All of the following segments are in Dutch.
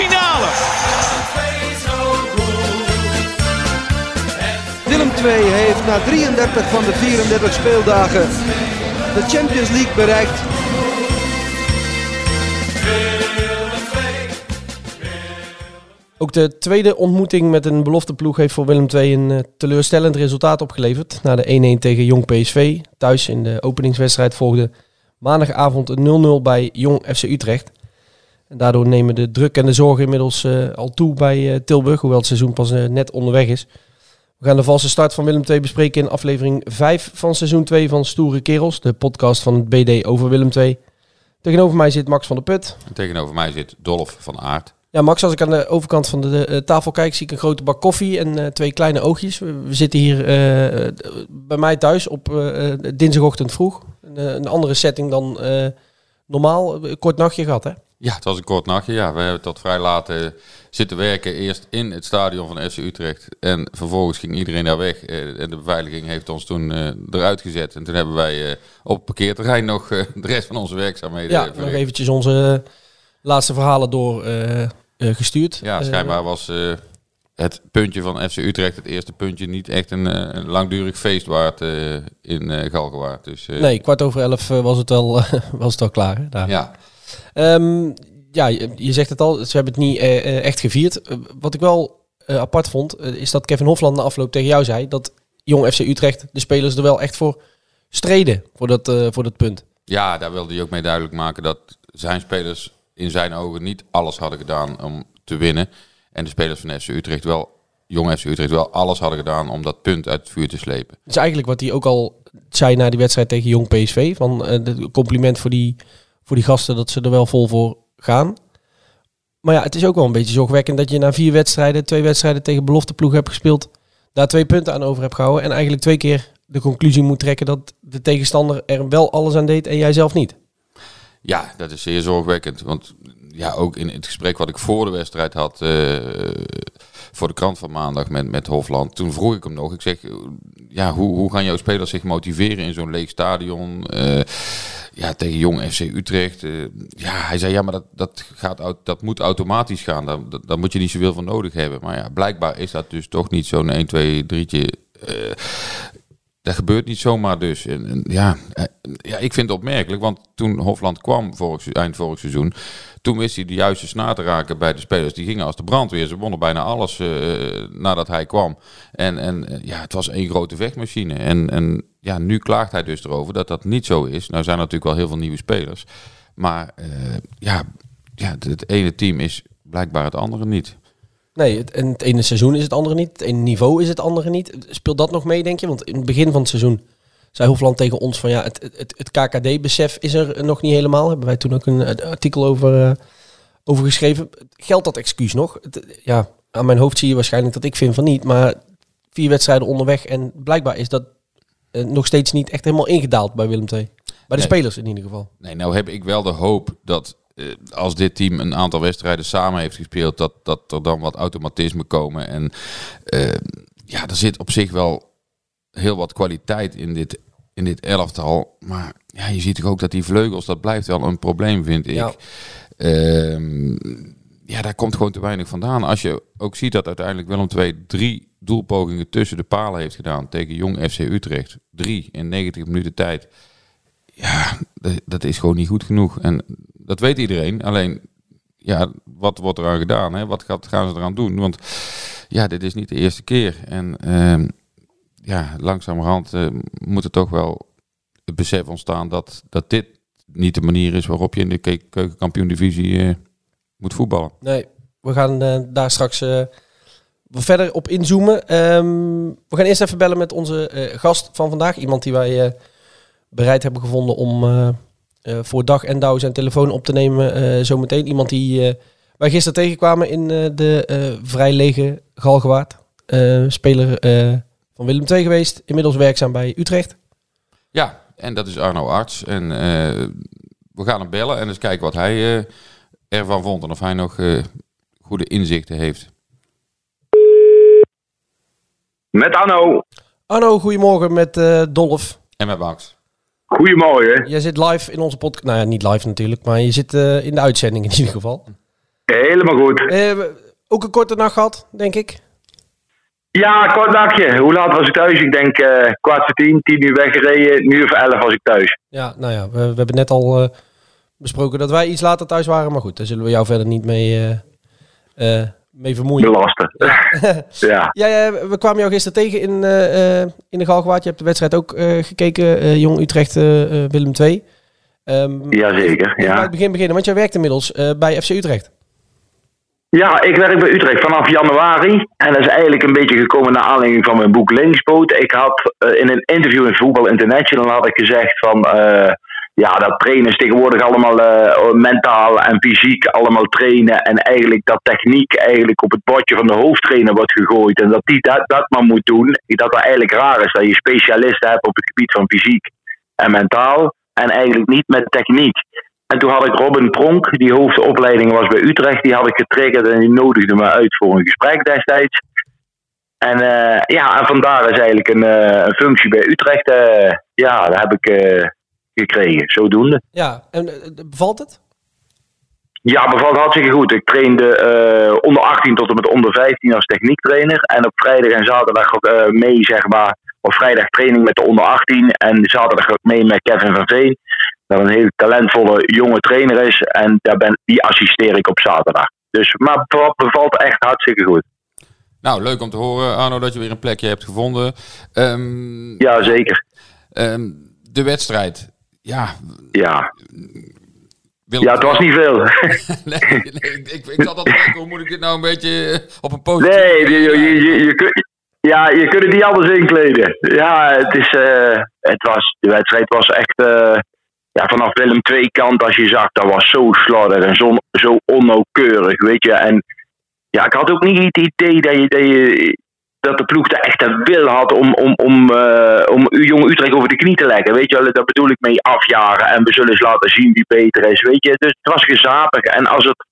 Finale. Willem II heeft na 33 van de 34 speeldagen de Champions League bereikt. Ook de tweede ontmoeting met een belofteploeg heeft voor Willem II een eh, teleurstellend resultaat opgeleverd. Na de 1-1 tegen Jong PSV, thuis in de openingswedstrijd volgde maandagavond een 0-0 bij Jong FC Utrecht. En daardoor nemen de druk en de zorgen inmiddels eh, al toe bij eh, Tilburg, hoewel het seizoen pas eh, net onderweg is. We gaan de valse start van Willem II bespreken in aflevering 5 van seizoen 2 van Stoere Kerels, de podcast van het BD over Willem II. Tegenover mij zit Max van der Put. En tegenover mij zit Dolf van Aert. Ja, Max, als ik aan de overkant van de tafel kijk, zie ik een grote bak koffie en twee kleine oogjes. We, we zitten hier bij mij thuis op dinsdagochtend vroeg. Een, een andere setting dan normaal. Kort nachtje gehad, hè? Ja, het was een kort nachtje. Ja, we hebben tot vrij laat eh, zitten werken. Eerst in het stadion van FC Utrecht. En vervolgens ging iedereen daar weg. Eh, en de beveiliging heeft ons toen eh, eruit gezet. En toen hebben wij op het parkeerterrein nog de rest van onze werkzaamheden Ja, eh, nog verricht. eventjes onze laatste verhalen door eh, eh, gestuurd. Ja, schijnbaar was het puntje van FC Utrecht, het eerste puntje, niet echt een, een langdurig feest waard in eh Galgenwaard. Dus nee, kwart over elf was het wel, was het al klaar. Hè, daar. ja. Ehm, ja, je, je zegt het al, ze hebben het niet eh, eh, echt gevierd. Eh, wat ik wel apart vond, is dat Kevin Hofland na afloop tegen jou zei dat Jong FC Utrecht, de spelers er wel echt voor streden, voor dat, voor dat punt. Ja, daar wilde hij ook mee duidelijk maken dat zijn spelers in zijn ogen niet alles hadden gedaan om te winnen. En de spelers van FC Utrecht wel, jong FC Utrecht wel alles hadden gedaan om dat punt uit het vuur te slepen. Dat is eigenlijk wat hij ook al zei na die wedstrijd tegen Jong PSV. Van compliment voor die, voor die gasten dat ze er wel vol voor gaan. Maar ja, het is ook wel een beetje zorgwekkend dat je na vier wedstrijden, twee wedstrijden tegen belofteploeg hebt gespeeld, daar twee punten aan over hebt gehouden. En eigenlijk twee keer de conclusie moet trekken dat de tegenstander er wel alles aan deed en jij zelf niet. Ja, dat is zeer zorgwekkend. Want ja, ook in het gesprek wat ik voor de wedstrijd had, eh, voor de krant van maandag met, met Hofland, toen vroeg ik hem nog, ik zeg, ja, hoe, hoe gaan jouw spelers zich motiveren in zo'n leeg stadion? Eh, ja, tegen jong FC Utrecht. eh, ja, hij zei, ja, maar dat, dat, gaat, dat moet automatisch gaan. Daar, daar, moet je niet zoveel van nodig hebben. Maar ja, blijkbaar is dat dus toch niet zo'n 1, 2, 3'tje. eh, dat gebeurt niet zomaar dus. En, ja, eh, ja, ik vind het opmerkelijk, want toen Hofland kwam vorig, eind vorig seizoen, toen wist hij de juiste snaar te raken bij de spelers. Die gingen als de brandweer. Ze wonnen bijna alles eh, nadat hij kwam. En, en eh, ja, het was één grote vechtmachine. En, en ja, nu klaagt hij dus erover dat dat niet zo is. Nou zijn er natuurlijk wel heel veel nieuwe spelers. Maar ja, ja, het ene team is blijkbaar het andere niet. Nee, het, en het ene seizoen is het andere niet. Het ene niveau is het andere niet. Speelt dat nog mee, denk je? Want in het begin van het seizoen zei Hofland tegen ons van ja, het, het, het KKD-besef is er nog niet helemaal. Hebben wij toen ook een artikel over, eh, over geschreven. Geldt dat excuus nog? Het, ja, aan mijn hoofd zie je waarschijnlijk dat ik vind van niet. Maar vier wedstrijden onderweg en blijkbaar is dat eh, nog steeds niet echt helemaal ingedaald bij Willem II. Bij de Nee. spelers in ieder geval. Nee, nou heb ik wel de hoop dat als dit team een aantal wedstrijden samen heeft gespeeld, dat, dat er dan wat automatisme komen. En eh, ja, er zit op zich wel heel wat kwaliteit in dit, in dit elftal. Maar ja, je ziet toch ook dat die vleugels, dat blijft wel een probleem, vind ik. Ja. Ehm, ja, daar komt gewoon te weinig vandaan. Als je ook ziet dat uiteindelijk Willem II drie doelpogingen tussen de palen heeft gedaan tegen Jong FC Utrecht. Drie in 90 minuten tijd. Ja, dat is gewoon niet goed genoeg. En dat weet iedereen. Alleen, ja, wat wordt eraan gedaan? Hè? Wat gaat, gaan ze eraan doen? Want ja, dit is niet de eerste keer. En ehm, ja, langzamerhand uh, moet er toch wel het besef ontstaan dat, dat dit niet de manier is waarop je in de keukenkampioen-divisie uh, moet voetballen. Nee, we gaan uh, daar straks verder op inzoomen. Um, we gaan eerst even bellen met onze gast van vandaag. Iemand die wij bereid hebben gevonden om voor dag en dauw zijn telefoon op te nemen zometeen. Iemand die wij gisteren tegenkwamen in de vrij lege Galgenwaard. speler van Willem II geweest, inmiddels werkzaam bij Utrecht. Ja, en dat is Arno Arts. En uh, we gaan hem bellen en eens kijken wat hij uh, ervan vond en of hij nog uh, goede inzichten heeft. Met Arno. Arno, goedemorgen met Dolf. En met Max. Goedemorgen. Jij zit live in onze podcast. Nou ja, niet live natuurlijk, maar je zit in de uitzending in ieder geval. Helemaal goed. ook een korte nacht gehad, denk ik. Ja, kort nachtje. Hoe laat was ik thuis? Ik denk uh, kwart voor tien, tien uur weggereden. Nu of elf was ik thuis. Ja, nou ja, we, we hebben net al uh, besproken dat wij iets later thuis waren. Maar goed, daar zullen we jou verder niet mee, uh, mee vermoeien. Belasten. Ja. ja. ja. we kwamen jou gisteren tegen in, in de Galgenwaard. Je hebt de wedstrijd ook gekeken. Jong Utrecht, Willem II. Um, Jazeker, ja. Bij het begin beginnen, want jij werkt inmiddels bij FC Utrecht. Ja, ik werk bij Utrecht vanaf januari. En dat is eigenlijk een beetje gekomen naar aanleiding van mijn boek Linksboot. Ik had in een interview in Voetbal International had ik gezegd van... Ja, dat trainers tegenwoordig allemaal uh, mentaal en fysiek allemaal trainen. En eigenlijk dat techniek eigenlijk op het bordje van de hoofdtrainer wordt gegooid. En dat die dat, dat maar moet doen. Dat het eigenlijk raar is dat je specialisten hebt op het gebied van fysiek en mentaal. En eigenlijk niet met techniek. En toen had ik Robin Pronk, die hoofdopleiding was bij Utrecht, die had ik getriggerd en die nodigde me uit voor een gesprek destijds. En uh, ja, en vandaar is eigenlijk een, een functie bij Utrecht. Ja, dat heb ik gekregen, zodoende. Ja, en bevalt het? Ja, bevalt hartstikke goed. Ik trainde onder 18 tot en met onder 15 als techniektrainer. En op vrijdag en zaterdag ook mee, zeg maar. Op vrijdag training met de onder 18 en zaterdag ook mee met Kevin van Veen dat een hele talentvolle jonge trainer is. En daar ben, die assisteer ik op zaterdag. Dus, maar het bevalt echt hartstikke goed. Nou, leuk om te horen, Arno, dat je weer een plekje hebt gevonden. Um, ja, zeker. Um, de wedstrijd. Ja. Ja. ja, het was niet veel. nee, nee ik, ik, ik zat al te denken, hoe moet ik dit nou een beetje op een positief... Nee, je, je, je, je, kunt, ja, je kunt het niet anders inkleden. Ja, het, is, uh, het was, de wedstrijd was echt... Uh, ja, vanaf Willem II kant, als je zag, dat was zo slordig en zo, zo onnauwkeurig, weet je. En ja, ik had ook niet het idee dat, je, dat, je, dat de ploeg de echte wil had om, om, om, uh, om jonge Utrecht over de knie te leggen. Weet je, dat bedoel ik mee afjaren en we zullen eens laten zien wie beter is, weet je. Dus het was gezapig en als het,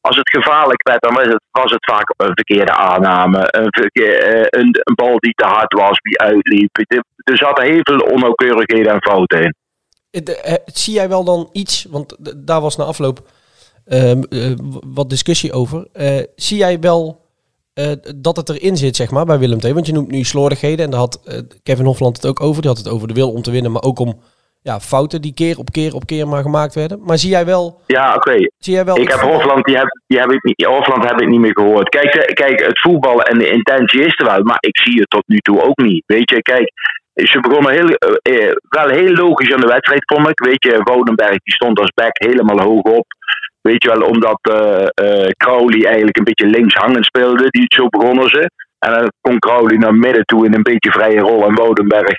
als het gevaarlijk werd, dan was het, was het vaak een verkeerde aanname. Een, eh, een, een bal die te hard was, die uitliep. Er zaten heel veel onnauwkeurigheden en fouten in. Eh, zie jij wel dan iets, want daar was na afloop ehm, eh, wat discussie over. Eh, zie jij wel dat het erin zit, zeg maar, bij Willem II? Want je noemt nu slordigheden en daar had Kevin Hofland het ook over. Die had het over de wil om te winnen, maar ook om ja, fouten die keer op keer op keer maar gemaakt werden. Maar zie jij wel... Ja, oké. Zie jij wel... Ik heb Hofland, die heb, die heb ik niet, Hofland heb ik niet meer gehoord. Kijk, kijk, het voetballen en de intentie is er wel, maar ik zie het tot nu toe ook niet. Weet je, kijk, ze begonnen heel, wel heel logisch aan de wedstrijd, vond ik. Weet je, Woudenberg die stond als back helemaal hoog op. Weet je wel, omdat uh, Crowley eigenlijk een beetje links hangend speelde. Die, zo begonnen ze. En dan kon Crowley naar midden toe in een beetje vrije rol. En Woudenberg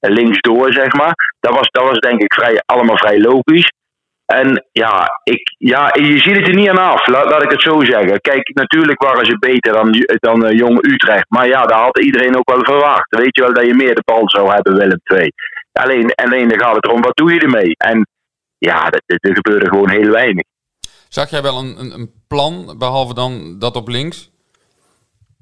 links door, zeg maar. Dat was, dat was denk ik vrij, allemaal vrij logisch. En ja, ik, ja, je ziet het er niet aan af, laat, ik het zo zeggen. Kijk, natuurlijk waren ze beter dan, dan Jong Utrecht. Maar ja, daar had iedereen ook wel verwacht. Weet je wel dat je meer de bal zou hebben, Willem II. Alleen, alleen dan gaat het erom, wat doe je ermee? En ja, er gebeurde gewoon heel weinig. Zag jij wel een, een, een plan, behalve dan dat op links?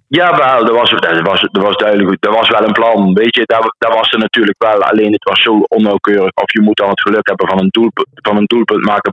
Ja, wel, er was, er was, er was duidelijk, er was wel een plan. Weet je, daar, daar was er natuurlijk wel. Alleen het was zo onnauwkeurig. Of je moet dan het geluk hebben van een doelpunt, van een doelpunt maken.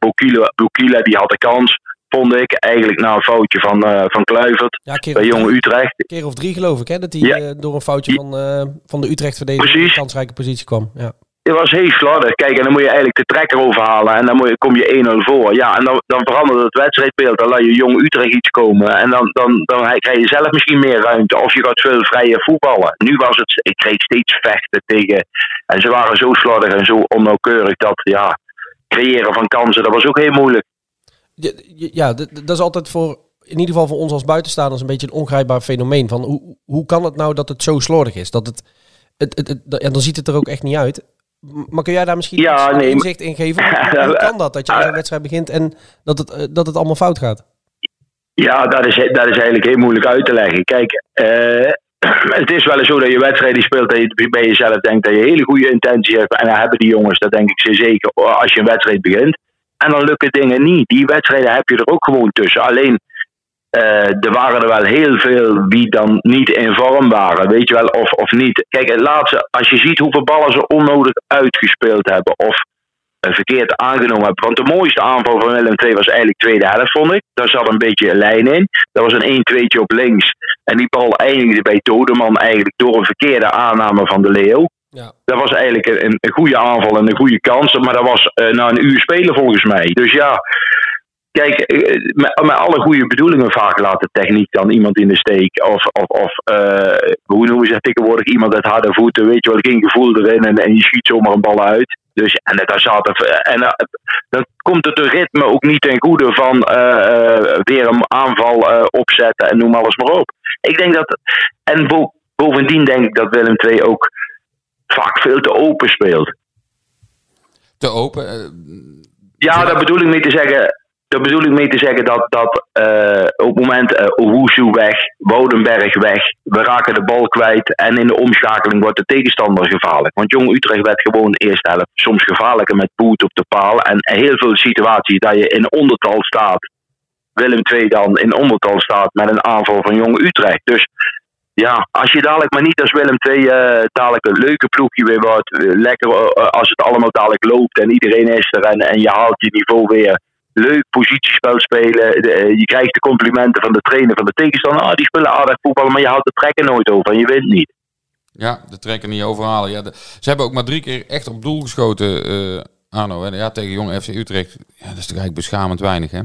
Bokila, die had de kans, vond ik. Eigenlijk na een foutje van, uh, van Kluivert bij Jonge Utrecht. Een keer of drie geloof ik, hè? Dat hij uh, door een foutje van, uh, van de Utrecht verdediger in een kansrijke positie kwam. Ja. Het was heel slordig. Kijk, en dan moet je eigenlijk de trekker overhalen. En dan moet je, kom je 1-0 voor. Ja, en dan, dan verandert het wedstrijdbeeld. Dan laat je jong Utrecht iets komen. En dan, dan, dan krijg je zelf misschien meer ruimte. Of je gaat veel vrije voetballen. Nu was het, ik kreeg steeds vechten tegen. En ze waren zo slordig en zo onnauwkeurig dat, ja, creëren van kansen, dat was ook heel moeilijk. Ja, dat, is altijd voor, in ieder geval voor ons als buitenstaanders, een beetje een ongrijpbaar fenomeen. Van hoe, hoe kan het nou dat het zo slordig is? Dat het, het, het, dan ziet het er ook echt niet uit. Maar kun jij daar misschien Ja, nee, inzicht in geven? Hoe, kan dat, dat je aan een wedstrijd begint en dat het, eh, dat het allemaal fout gaat? Ja, dat is, dat is eigenlijk heel moeilijk uit te leggen. Kijk, eh, het is wel eens zo dat je wedstrijden speelt en je bij jezelf denkt dat je hele goede intentie hebt. En dat hebben die jongens, dat denk ik zeer zeker, als je een wedstrijd begint. En dan lukken dingen niet. Die wedstrijden heb je er ook gewoon tussen. Alleen, eh, er waren er wel heel veel die dan niet in vorm waren. Weet je wel, of, of niet. Kijk, het laatste, als je ziet hoeveel ballen ze onnodig uitgespeeld hebben. Of eh, verkeerd aangenomen hebben. Want de mooiste aanval van Willem II was eigenlijk tweede helft, vond ik. Daar zat een beetje een lijn in. Dat was een 1-2'tje op links. En die bal eindigde bij Todeman eigenlijk door een verkeerde aanname van de Leeuw. Ja. Dat was eigenlijk een, een goede aanval en een goede kans. Maar dat was eh, na een uur spelen volgens mij. Dus ja, kijk, eh, met, met alle goede bedoelingen vaak laat de techniek dan iemand in de steek. Of, of, of eh, hoe noemen ze het tegenwoordig, iemand uit harde voeten. Weet je wel, geen gevoel erin en, en je schiet zomaar een bal uit. Dus, en daar zat er, en eh, dan komt het de ritme ook niet ten goede van weer een aanval opzetten en noem alles maar op. Ik denk dat, en bo- bovendien denk ik dat Willem II ook vaak veel te open speelt. Te open. Ja, daar bedoel ik mee te zeggen. Daar bedoel ik mee te zeggen dat, dat eh, op het moment uh, weg, weg, we raken de bal kwijt en in de omschakeling wordt de tegenstander gevaarlijk. Want Jong Utrecht werd gewoon de eerste helft soms gevaarlijker met Boet op de paal en heel veel situaties dat je in ondertal staat. Willem II dan in ondertal staat met een aanval van Jong Utrecht. Dus ja, als je dadelijk maar niet als Willem II eh, dadelijk een leuke ploegje weer wordt, lekker als het allemaal dadelijk loopt en iedereen is er en, en je haalt je niveau weer leuk positiespel spelen. De, eh, je krijgt de complimenten van de trainer van de tegenstander. Ah, die spelen aardig voetbal, maar je houdt de trekken nooit over en je wint niet. Ja, de trekken niet overhalen. Ja, de- ze hebben ook maar drie keer echt op doel geschoten, eh Arno. Hè? Ja, tegen Jong FC Utrecht. Ja, dat is toch eigenlijk beschamend weinig, hè?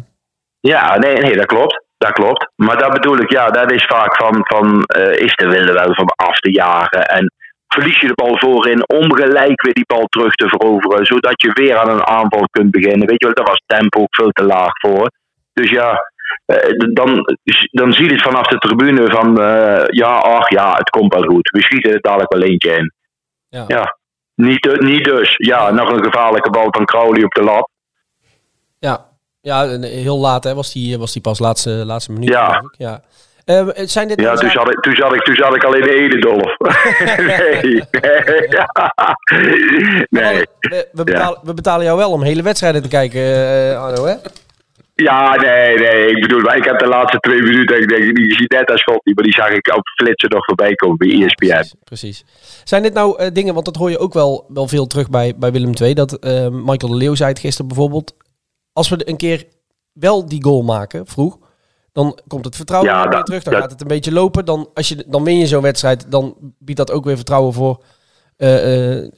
Ja, nee, nee, dat klopt. Dat klopt. Maar dat bedoel ik, ja, dat is vaak van, van eh, is de wilde wel van af te jagen. En verlies je de bal voorin om gelijk weer die bal terug te veroveren. Zodat je weer aan een aanval kunt beginnen. Weet je wel, daar was tempo ook veel te laag voor. Dus ja, eh, dan, dan zie je het vanaf de tribune van, eh, ja, ach ja, het komt wel goed. We schieten er dadelijk wel eentje in. Ja. Ja, niet, niet dus. Ja, nog een gevaarlijke bal van Crowley op de lat. Ja, ja en heel laat hè, was, die, was die pas laatste, laatste minuut. Ja. ja. Eh, zijn dit Ja, toen zat ik, toen zat ik, toen zat ik al in de Edendolf. nee. nee. We, we, betalen, we betalen jou wel om hele wedstrijden te kijken, eh, Arno, hè? Ja, nee, nee. Ik bedoel, ik heb de laatste twee minuten, ik denk, die ziet net als schot niet, maar die zag ik op flitsen nog voorbij komen bij ESPN. Precies, precies. Zijn dit nou eh, dingen, want dat hoor je ook wel, wel veel terug bij, bij Willem II, dat Michael de Leeuw zei het gisteren bijvoorbeeld, als we een keer wel die goal maken, vroeg, dan komt het vertrouwen Ja, weer dat- terug, dan dat- gaat het een beetje lopen, dan, als je, dan win je zo'n wedstrijd, dan biedt dat ook weer vertrouwen voor, eh, eh,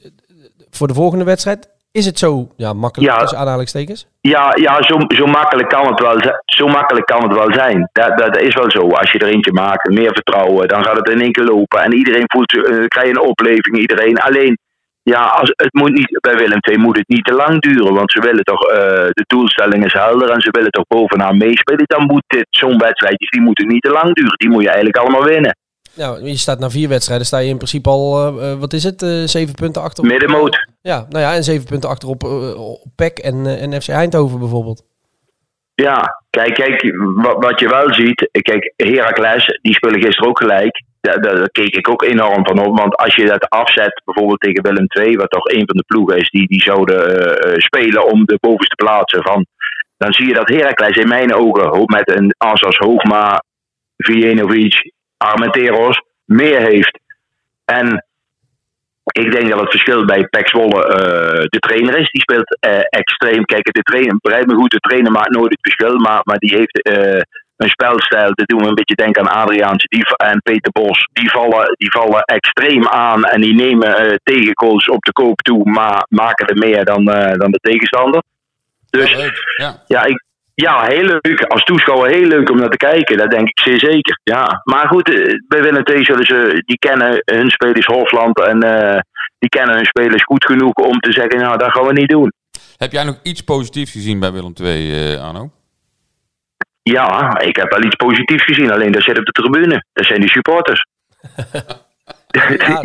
voor de volgende wedstrijd. Is het zo ja, makkelijk Ja. tussen aanhalingstekens? Ja, ja zo, zo, makkelijk kan het wel, zi- zo makkelijk kan het wel zijn. Dat, dat is wel zo. Als je er eentje maakt, meer vertrouwen, dan gaat het in één keer lopen. En iedereen voelt, eh, krijg je een opleving, iedereen. Alleen, ja, als, het moet niet, bij Willem II moet het niet te lang duren. Want ze willen toch, eh, de doelstelling is helder en ze willen toch bovenaan meespelen. Dan moet dit, zo'n wedstrijdjes, die moeten niet te lang duren. Die moet je eigenlijk allemaal winnen. Nou, je staat na vier wedstrijden, sta je in principe al, eh, eh, wat is het, zeven punten achter. op- Middenmoot. Ja, nou ja, en zeven punten achter op, op PEC en, en FC Eindhoven bijvoorbeeld. Ja, kijk, kijk wat, wat je wel ziet. Kijk, Heracles, die spelen gisteren ook gelijk. Daar, daar, keek ik ook enorm van op. Want als je dat afzet, bijvoorbeeld tegen Willem II, wat toch een van de ploegen is die, die zouden eh, eh, spelen om de bovenste plaatsen van. Dan zie je dat Heracles in mijn ogen met een as Hoogma, Vijenovic, Armenteros meer heeft. En ik denk dat het verschil bij Pek Zwolle eh, de trainer is. Die speelt eh, extreem. Kijk, de trainer, begrijp me goed, de trainer maakt nooit het verschil. Maar, maar die heeft eh, een spelstijl. Dit doen we een beetje denken aan Adriaans die, en Peter Bos. Die vallen, die vallen extreem aan en die nemen tegengoals op de koop toe, maar maken er meer dan, dan de tegenstander. Dus Ja. Ja. ja, ik, ja, heel leuk. Als toeschouwer heel leuk om naar te kijken. Dat denk ik zeer zeker. Ja. Maar goed, bij Willem II zullen ze, die kennen hun spelers Hofland en eh, die kennen hun spelers goed genoeg om te zeggen, nou, dat gaan we niet doen. Heb jij nog iets positiefs gezien bij Willem II, eh Arno? Ja, ik heb wel iets positiefs gezien, alleen dat zit op de tribune. Dat zijn die supporters.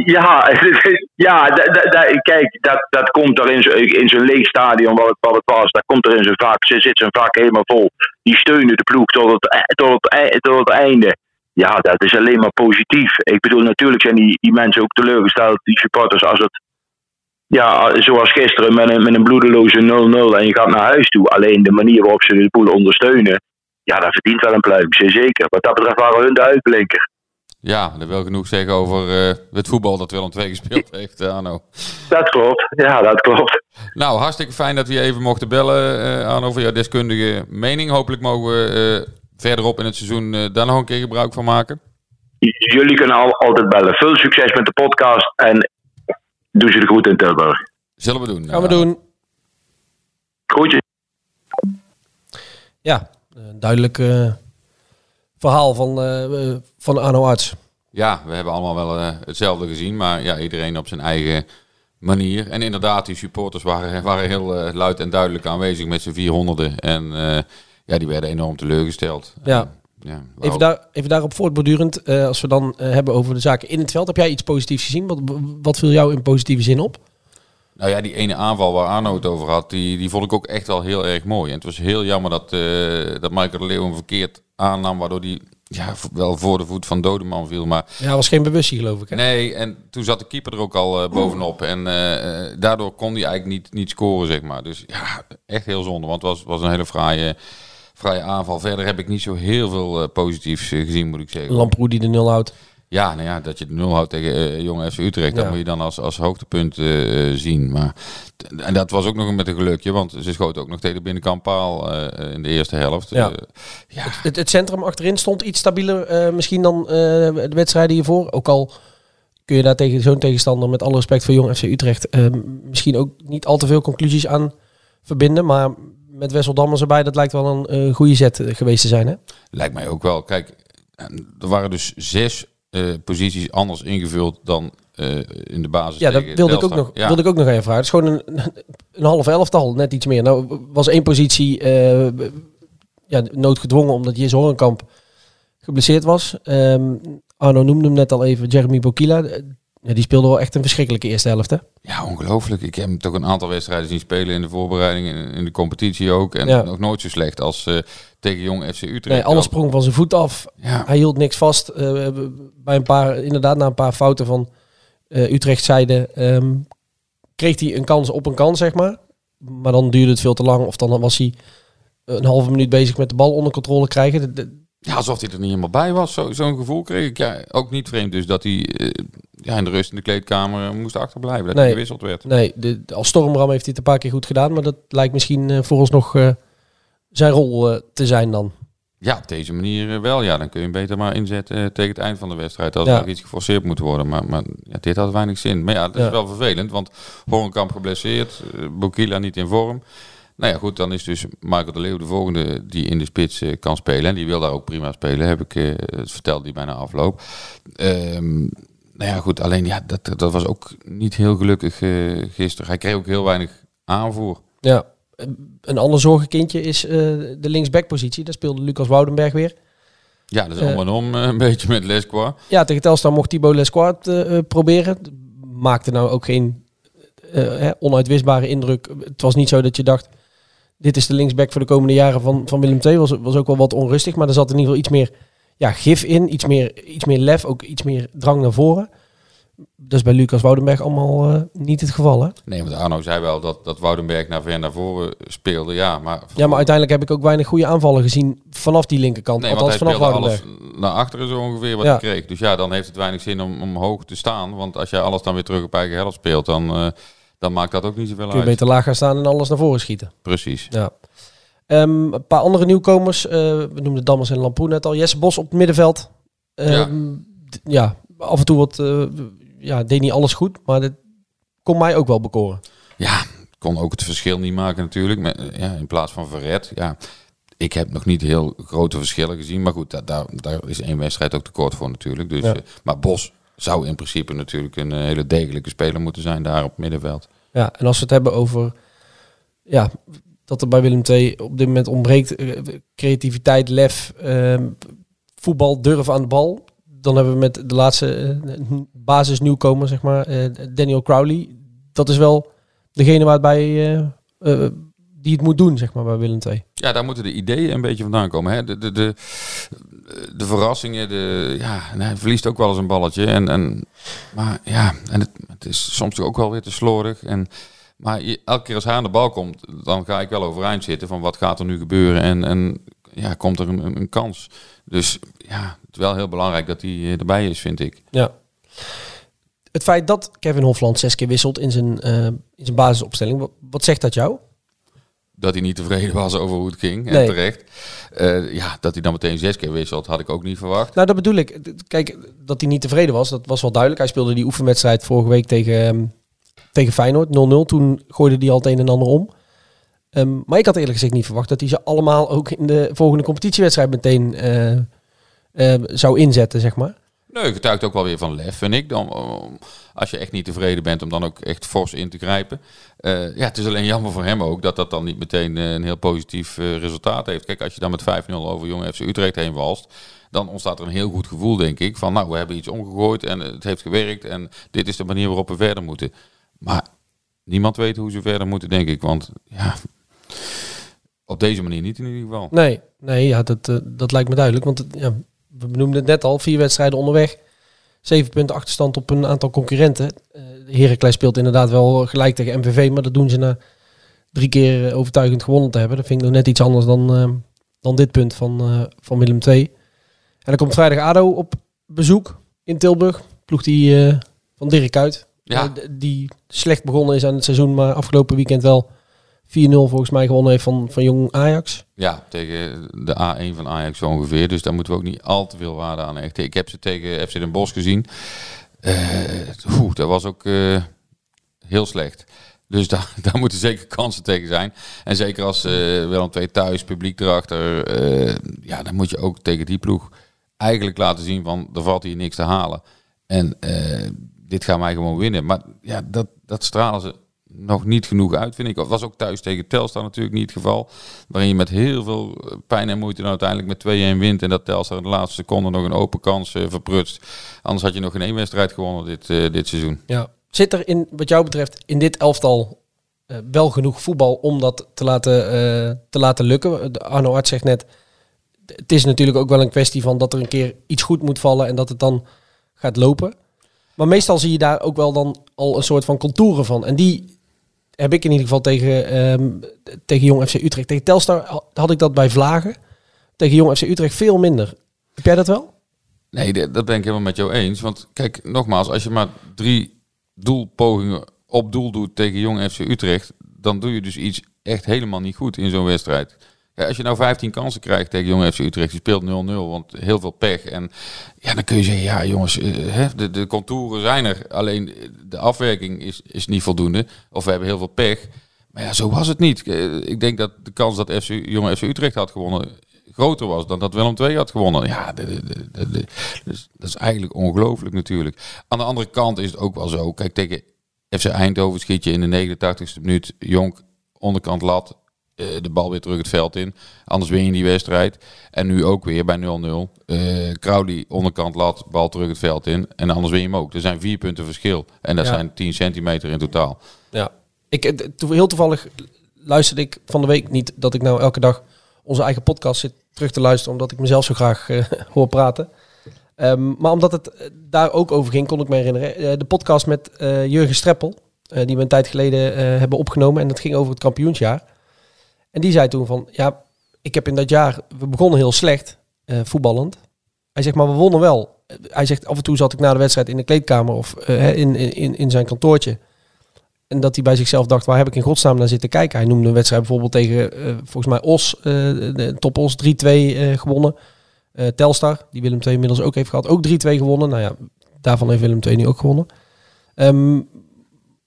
ja, ja kijk, dat, dat komt er in zo'n in zo'n leeg stadion wat het, wat het was. Dat komt er in zo'n vak, ze zit zo'n vak helemaal vol. Die steunen de ploeg tot het, e- tot het, e- tot het einde. Ja, dat is alleen maar positief. Ik bedoel, natuurlijk zijn die, die mensen ook teleurgesteld, die supporters, als het, ja, zoals gisteren met een, met een bloedeloze 0-0 en je gaat naar huis toe. Alleen de manier waarop ze de boel ondersteunen, ja, dat verdient wel een pluim, zeker. Wat dat betreft waren hun de uitblinker. Ja, dat wil genoeg zeggen over eh, het voetbal dat Willem II gespeeld heeft, eh, Arno. Dat klopt, ja, dat klopt. Nou, hartstikke fijn dat we je even mochten bellen, eh, Arno, voor jouw deskundige mening. Hopelijk mogen we eh, verderop in het seizoen eh, daar nog een keer gebruik van maken. J- Jullie kunnen al, altijd bellen. Veel succes met de podcast en doe ze de groet in Tilburg. Zullen we doen. Gaan we doen. Groetjes. Ja, een duidelijk verhaal van, eh, van Arno Arts. Ja, we hebben allemaal wel eh, hetzelfde gezien, maar ja, iedereen op zijn eigen manier. En inderdaad, die supporters waren, waren heel eh, luid en duidelijk aanwezig met z'n 400 En ja, die werden enorm teleurgesteld. Ja. En, ja, Even, daar, even daarop voortbordurend, als we dan hebben over de zaken in het veld. Heb jij iets positiefs gezien? Wat, wat viel jou in positieve zin op? Nou ja, die ene aanval waar Arno het over had, die, die vond ik ook echt wel heel erg mooi. En het was heel jammer dat, eh, dat Michael de Leeuw hem verkeerd aannam, waardoor die ja, wel voor de voet van Dodeman viel. Maar Ja, was geen bewustzijn geloof ik. Hè? nee, en toen zat de keeper er ook al eh, bovenop. En eh, daardoor kon hij eigenlijk niet, niet scoren, zeg maar. Dus ja, echt heel zonde, want het was, was een hele fraaie, fraaie aanval. Verder heb ik niet zo heel veel positiefs gezien, moet ik zeggen. Lamproe die de nul houdt. Ja, nou ja, dat je de nul houdt tegen eh Jong FC Utrecht, dat moet je dan als, als hoogtepunt eh, zien. Maar, en dat was ook nog met een gelukje, want ze schoten ook nog tegen de binnenkant paal eh, in de eerste helft. Ja. Ja, Het, het centrum achterin stond iets stabieler misschien dan de wedstrijden hiervoor. Ook al kun je daar tegen zo'n tegenstander, met alle respect voor Jong FC Utrecht, misschien ook niet al te veel conclusies aan verbinden. Maar met Wessel Dammers erbij, dat lijkt wel een goede zet geweest te zijn. Hè? lijkt mij ook wel. Kijk, er waren dus zes eh, posities anders ingevuld dan eh, in de basis Ja, dat wilde ik, ook nog, Ja. wilde ik ook nog even vragen. Het is gewoon een, een half elftal, net iets meer. Nou was één positie eh, ja, noodgedwongen omdat Jis Horenkamp geblesseerd was. Ehm, Arno noemde hem net al even, Jeremy Bokila. Ja, die speelde wel echt een verschrikkelijke eerste helft. Hè? Ja, ongelooflijk. Ik heb hem toch een aantal wedstrijden zien spelen in de voorbereiding, in, in de competitie ook. En Ja. nog nooit zo slecht als eh, tegen Jong FC Utrecht. Nee, alles sprong van zijn voet af. Ja. Hij hield niks vast. Eh, bij een paar, inderdaad, na een paar fouten van eh Utrecht zijde ehm, kreeg hij een kans op een kans, zeg maar. Maar dan duurde het veel te lang. Of dan was hij een halve minuut bezig met de bal onder controle krijgen. De- de- Ja, alsof hij er niet helemaal bij was. Zo- Zo'n gevoel kreeg ik. Ja, ook niet vreemd dus dat hij eh, ja, in de rust in de kleedkamer eh, moest achterblijven. Dat Nee. hij gewisseld werd. nee, de, als stormram heeft hij het een paar keer goed gedaan. Maar dat lijkt misschien eh, vooralsnog eh zijn rol te zijn dan. Ja, op deze manier wel. Ja, dan kun je hem beter maar inzetten tegen het eind van de wedstrijd. Als Ja. er nog iets geforceerd moet worden. Maar, maar ja, dit had weinig zin. Maar ja, dat Ja. is wel vervelend. Want Horenkamp geblesseerd. Bokila niet in vorm. Nou ja, goed. Dan is dus Michael de Leeuw de volgende die in de spits eh, kan spelen. En die wil daar ook prima spelen. Heb ik eh, het verteld die bijna afloop. Ehm, nou ja, goed. Alleen ja, dat, dat was ook niet heel gelukkig eh, gisteren. Hij kreeg ook heel weinig aanvoer. Ja. Een ander zorgenkindje is de linksbackpositie. Daar speelde Lucas Woudenberg weer. Ja, dat is om en om een beetje met Lesqua. Ja, tegen Telstar mocht Thibaut Lesquart eh, eh, proberen. Maakte nou ook geen hè, onuitwisbare indruk. Het was niet zo dat je dacht... dit is de linksback voor de komende jaren van, van Willem II. Was, was ook wel wat onrustig. Maar er zat in ieder geval iets meer ja, gif in. Iets meer, iets meer lef. Ook iets meer drang naar voren. Dat is bij Lucas Woudenberg allemaal eh, niet het geval. Hè? Nee, want Arno zei wel dat, dat Woudenberg naar ver naar voren speelde. Ja, maar, Ja, maar uiteindelijk heb ik ook weinig goede aanvallen gezien vanaf die linkerkant. nee, want Althans hij vanaf speelde Woudenberg. alles naar achteren zo ongeveer wat Ja. hij kreeg. Dus ja, dan heeft het weinig zin om, om hoog te staan. Want als jij alles dan weer terug op eigen helft speelt, dan, eh, dan maakt dat ook niet zoveel Kun je uit. beter laag gaan staan en alles naar voren schieten. Precies. Ja. Ehm, een paar andere nieuwkomers. eh, we noemden Dammers en Lamproen net al. Jesse Bos op het middenveld. Ehm, d- ja. af en toe wat, eh, ja, deed niet alles goed, maar dit kon mij ook wel bekoren. Ja, kon ook het verschil niet maken natuurlijk. Met, eh, ja, in plaats van Verret. Ja, ik heb nog niet heel grote verschillen gezien. Maar goed, da- daar, daar is één wedstrijd ook tekort voor natuurlijk. Dus, Ja. maar Bos zou in principe natuurlijk een eh, hele degelijke speler moeten zijn daar op middenveld. Ja, en als we het hebben over ja, dat er bij Willem II op dit moment ontbreekt eh, creativiteit, lef, ehm, voetbal, durf aan de bal. Dan hebben we met de laatste eh, basis nieuwkomer, zeg maar, eh, Daniel Crowley. Dat is wel degene waarbij eh, die het moet doen, zeg maar, bij Willem II. Ja, daar moeten de ideeën een beetje vandaan komen. Hè? De, de, de, de verrassingen, de, ja, en hij verliest ook wel eens een balletje. En, en, maar ja, en het, het is soms ook wel weer te slordig. En, maar je- elke keer als hij aan de bal komt, dan ga ik wel overeind zitten van wat gaat er nu gebeuren. En, en ja, komt er een, een, kans. Dus ja, het is wel heel belangrijk dat hij eh, erbij is, vind ik. Ja. Het feit dat Kevin Hofland zes keer wisselt in zijn, eh, in zijn basisopstelling, wat, wat zegt dat jou? Dat hij niet tevreden was over hoe het ging. En Nee. terecht. Eh, ja, dat hij dan meteen zes keer wisselt, had ik ook niet verwacht. Nou, dat bedoel ik. Kijk, dat hij niet tevreden was, dat was wel duidelijk. Hij speelde die oefenwedstrijd vorige week tegen, ehm, tegen Feyenoord, 0-0. Toen gooide hij al het een en ander om. Ehm, maar ik had eerlijk gezegd niet verwacht dat hij ze allemaal ook in de volgende competitiewedstrijd meteen eh, eh, zou inzetten, zeg maar. Nee, getuigt ook wel weer van lef, vind ik. Dan, als je echt niet tevreden bent, om dan ook echt fors in te grijpen. Eh, ja, het is alleen jammer voor hem ook dat dat dan niet meteen eh, een heel positief eh, resultaat heeft. Kijk, als je dan met 5-0 over Jong FC Utrecht heen walst, dan ontstaat er een heel goed gevoel, denk ik. Van nou, we hebben iets omgegooid en het heeft gewerkt en dit is de manier waarop we verder moeten. Maar niemand weet hoe ze verder moeten, denk ik. Want ja, op deze manier niet in ieder geval. Nee, nee ja, dat, dat lijkt me duidelijk. Want ja, we benoemden het net al, vier wedstrijden onderweg. Zeven punten achterstand op een aantal concurrenten. Eh Heracles speelt inderdaad wel gelijk tegen MVV, maar dat doen ze na drie keer eh, overtuigend gewonnen te hebben. Dat vind ik nog net iets anders dan, eh, dan dit punt van, van Willem II. En dan komt vrijdag ADO op bezoek in Tilburg. Ploeg die van Dirk uit. Ja. Die slecht begonnen is aan het seizoen, maar afgelopen weekend wel 4-0 volgens mij gewonnen heeft van, van Jong Ajax. Ja, tegen de A1 van Ajax ongeveer. Dus daar moeten we ook niet al te veel waarde aan hechten. Ik heb ze tegen FC Den Bosch gezien. Oeh, dat was ook eh, heel slecht. Dus daar, daar moeten zeker kansen tegen zijn. En zeker als eh Willem II thuis, publiek erachter. eh, ja, dan moet je ook tegen die ploeg eigenlijk laten zien van... er valt hier niks te halen. En dit gaan wij gewoon winnen. Maar ja, dat, dat stralen ze nog niet genoeg uit, vind ik. Dat was ook thuis tegen Telstar natuurlijk niet het geval. Waarin je met heel veel eh, pijn en moeite uiteindelijk met 2-1 wint. En dat Telstar in de laatste seconde nog een open kans eh, verprutst. Anders had je nog geen één wedstrijd gewonnen dit, eh, dit seizoen. Ja. Zit er in, wat jou betreft, in dit elftal wel genoeg voetbal om dat te laten, te laten lukken? Arno Arts zegt net, het is natuurlijk ook wel een kwestie van dat er een keer iets goed moet vallen en dat het dan gaat lopen. Maar meestal zie je daar ook wel dan al een soort van contouren van. En die heb ik in ieder geval tegen, ehm, tegen Jong FC Utrecht. Tegen Telstar had ik dat bij Vlagen. Tegen Jong FC Utrecht veel minder. Heb jij dat wel? Nee, dat ben ik helemaal met jou eens. Want kijk, nogmaals, als je maar drie doelpogingen op doel doet tegen Jong FC Utrecht, dan doe je dus iets echt helemaal niet goed in zo'n wedstrijd. Ja, als je nou 15 kansen krijgt tegen Jong FC Utrecht, die speelt 0-0, want heel veel pech. En ja, dan kun je zeggen, ja jongens, eh, de, de contouren zijn er. Alleen de afwerking is, is niet voldoende. Of we hebben heel veel pech. Maar ja, zo was het niet. Eh, Ik denk dat de kans dat FC, Jong FC Utrecht had gewonnen groter was dan dat Willem II had gewonnen. Ja, dus dat is eigenlijk ongelooflijk natuurlijk. Aan de andere kant is het ook wel zo. Kijk, tegen FC Eindhoven schiet je in de 89ste minuut Jonk onderkant lat eh, de bal weer terug het veld in. Anders win je die wedstrijd. En nu ook weer bij 0-0. Eh Crowley onderkant lat, bal terug het veld in. En anders win je hem ook. Er zijn vier punten verschil. En dat Ja. zijn 10 centimeter in totaal. Ja. Ik, eh, to- heel toevallig luisterde ik van de week niet dat ik nou elke dag onze eigen podcast zit terug te luisteren, omdat ik mezelf zo graag eh, hoor praten. Ehm, maar omdat het eh, daar ook over ging, kon ik me herinneren. eh, de podcast met eh, Jurgen Streppel, eh, die we een tijd geleden eh, hebben opgenomen. En dat ging over het kampioensjaar. En die zei toen van, ja, ik heb in dat jaar, we begonnen heel slecht, eh, voetballend. Hij zegt, maar we wonnen wel. Hij zegt, af en toe zat ik na de wedstrijd in de kleedkamer of eh, in, in, in zijn kantoortje. En dat hij bij zichzelf dacht, waar heb ik in godsnaam naar zitten kijken? Hij noemde een wedstrijd bijvoorbeeld tegen, eh, volgens mij, Os, de top Os, 3-2 uh, gewonnen. Telstar, die Willem II inmiddels ook heeft gehad, ook 3-2 gewonnen. Nou ja, daarvan heeft Willem II nu ook gewonnen. Um,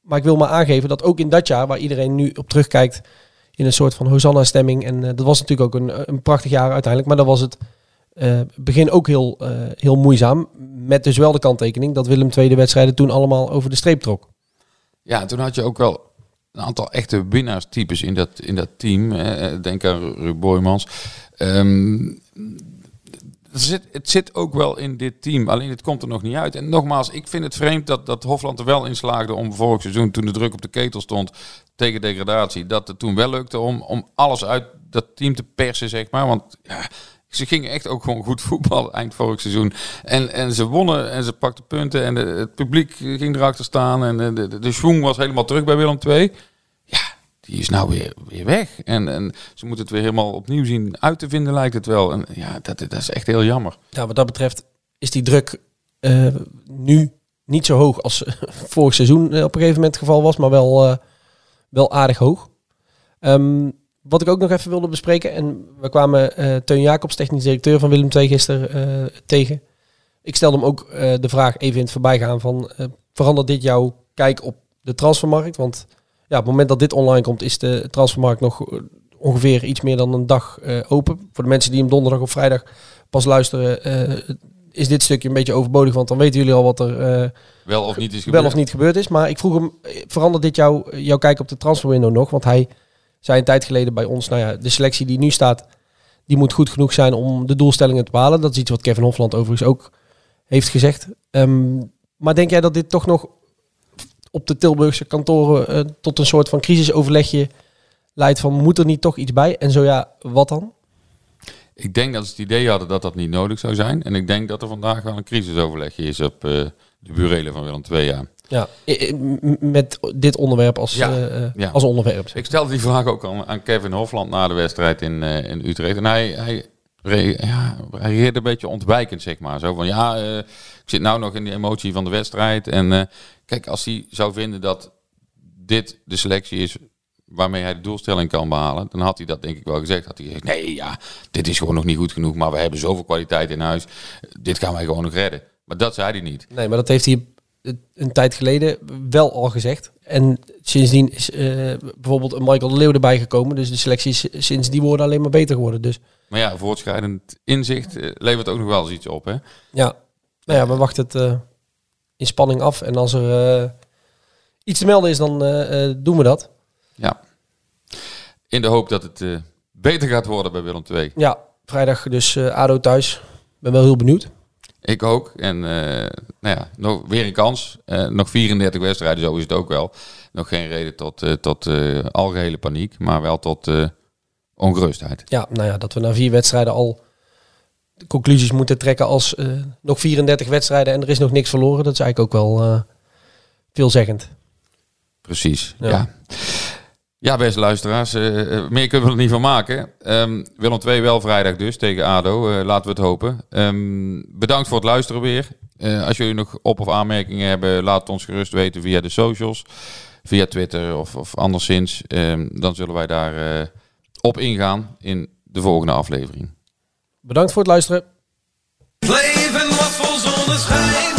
maar ik wil maar aangeven dat ook in dat jaar, waar iedereen nu op terugkijkt in een soort van Hosanna-stemming. En dat was natuurlijk ook een, een prachtig jaar uiteindelijk. Maar dan was het begin ook heel, heel moeizaam. Met dus wel de kanttekening dat Willem II de wedstrijden toen allemaal over de streep trok. Ja, toen had je ook wel een aantal echte winnaarstypes in dat, in dat team. denk aan Ruud Boymans. Het zit, het zit ook wel in dit team, alleen het komt er nog niet uit. En nogmaals, ik vind het vreemd dat, dat Hofland er wel in slaagde om vorig seizoen, toen de druk op de ketel stond tegen degradatie, dat het toen wel lukte om, om alles uit dat team te persen, zeg maar. Want ja, ze gingen echt ook gewoon goed voetballen eind vorig seizoen. En, en ze wonnen en ze pakten punten en het publiek ging erachter staan. En de, de, de schwung was helemaal terug bij Willem II. Ja, die is nou weer, weer weg. En, en ze moeten het weer helemaal opnieuw zien uit te vinden, lijkt het wel. En ja, dat, dat is echt heel jammer. Ja, wat dat betreft is die druk uh, nu niet zo hoog als vorig seizoen op een gegeven moment het geval was, maar wel, uh, wel aardig hoog. Um, wat ik ook nog even wilde bespreken, en we kwamen uh, Teun Jacobs, technisch directeur van Willem II, gisteren uh, tegen. Ik stelde hem ook uh, de vraag even in het voorbijgaan van, verandert dit jouw kijk op de transfermarkt? Want ja, op het moment dat dit online komt, is de transfermarkt nog ongeveer iets meer dan een dag open. Voor de mensen die hem donderdag of vrijdag pas luisteren, is dit stukje een beetje overbodig, want dan weten jullie al wat er wel of niet is gebeurd. Wel of niet gebeurd is. Maar ik vroeg hem, verandert dit jou, jouw kijk op de transferwindow nog? Want hij zei een tijd geleden bij ons, nou ja, de selectie die nu staat, die moet goed genoeg zijn om de doelstellingen te behalen. Dat is iets wat Kevin Hofland overigens ook heeft gezegd. Um, maar denk jij dat dit toch nog op de Tilburgse kantoren uh, tot een soort van crisisoverlegje leidt van moet er niet toch iets bij? En zo ja, wat dan? Ik denk dat ze het idee hadden dat dat niet nodig zou zijn. En ik denk dat er vandaag wel een crisisoverlegje is op uh, de burelen van Willem II. Ja. Ja, met dit onderwerp als, ja, uh, als onderwerp. Ik stelde die vraag ook aan, aan Kevin Hofland na de wedstrijd in, uh, in Utrecht. En hij, hij, ja, hij reageerde een beetje ontwijkend, zeg maar. Zo van, ja, uh, ik zit nou nog in die emotie van de wedstrijd. En kijk, als hij zou vinden dat dit de selectie is waarmee hij de doelstelling kan behalen, dan had hij dat denk ik wel gezegd. Had hij gezegd, nee, ja, dit is gewoon nog niet goed genoeg, maar we hebben zoveel kwaliteit in huis. Dit gaan wij gewoon nog redden. Maar dat zei hij niet. Nee, maar dat heeft hij een tijd geleden wel al gezegd. En sindsdien is uh, bijvoorbeeld een Michael de Leeuw erbij gekomen. Dus de selecties sinds die worden alleen maar beter geworden. Dus. Maar ja, voortschrijdend inzicht uh, levert ook nog wel eens iets op. Hè? Ja, nou ja, we wachten het uh, in spanning af. En als er iets te melden is, dan doen we dat. Ja. In de hoop dat het beter gaat worden bij Willem II. Ja, vrijdag dus ADO thuis. Ben wel heel benieuwd. Ik ook. En uh, nou ja, nog weer een kans. Nog 34 wedstrijden, zo is het ook wel. Nog geen reden tot, tot algehele paniek, maar wel tot ongerustheid. Ja, nou ja, dat we na vier wedstrijden al conclusies moeten trekken als nog 34 wedstrijden en er is nog niks verloren. Dat is eigenlijk ook wel veelzeggend. Precies, ja. ja. Ja, beste luisteraars, uh, meer kunnen we er niet van maken. Um, Willem 2 wel vrijdag dus tegen ADO, uh, laten we het hopen. Um, bedankt voor het luisteren weer. Uh, als jullie nog op- of aanmerkingen hebben, laat het ons gerust weten via de socials. Via Twitter of, of anderszins. Um, dan zullen wij daar op ingaan in de volgende aflevering. Bedankt voor het luisteren. Het leven was vol zonneschijn,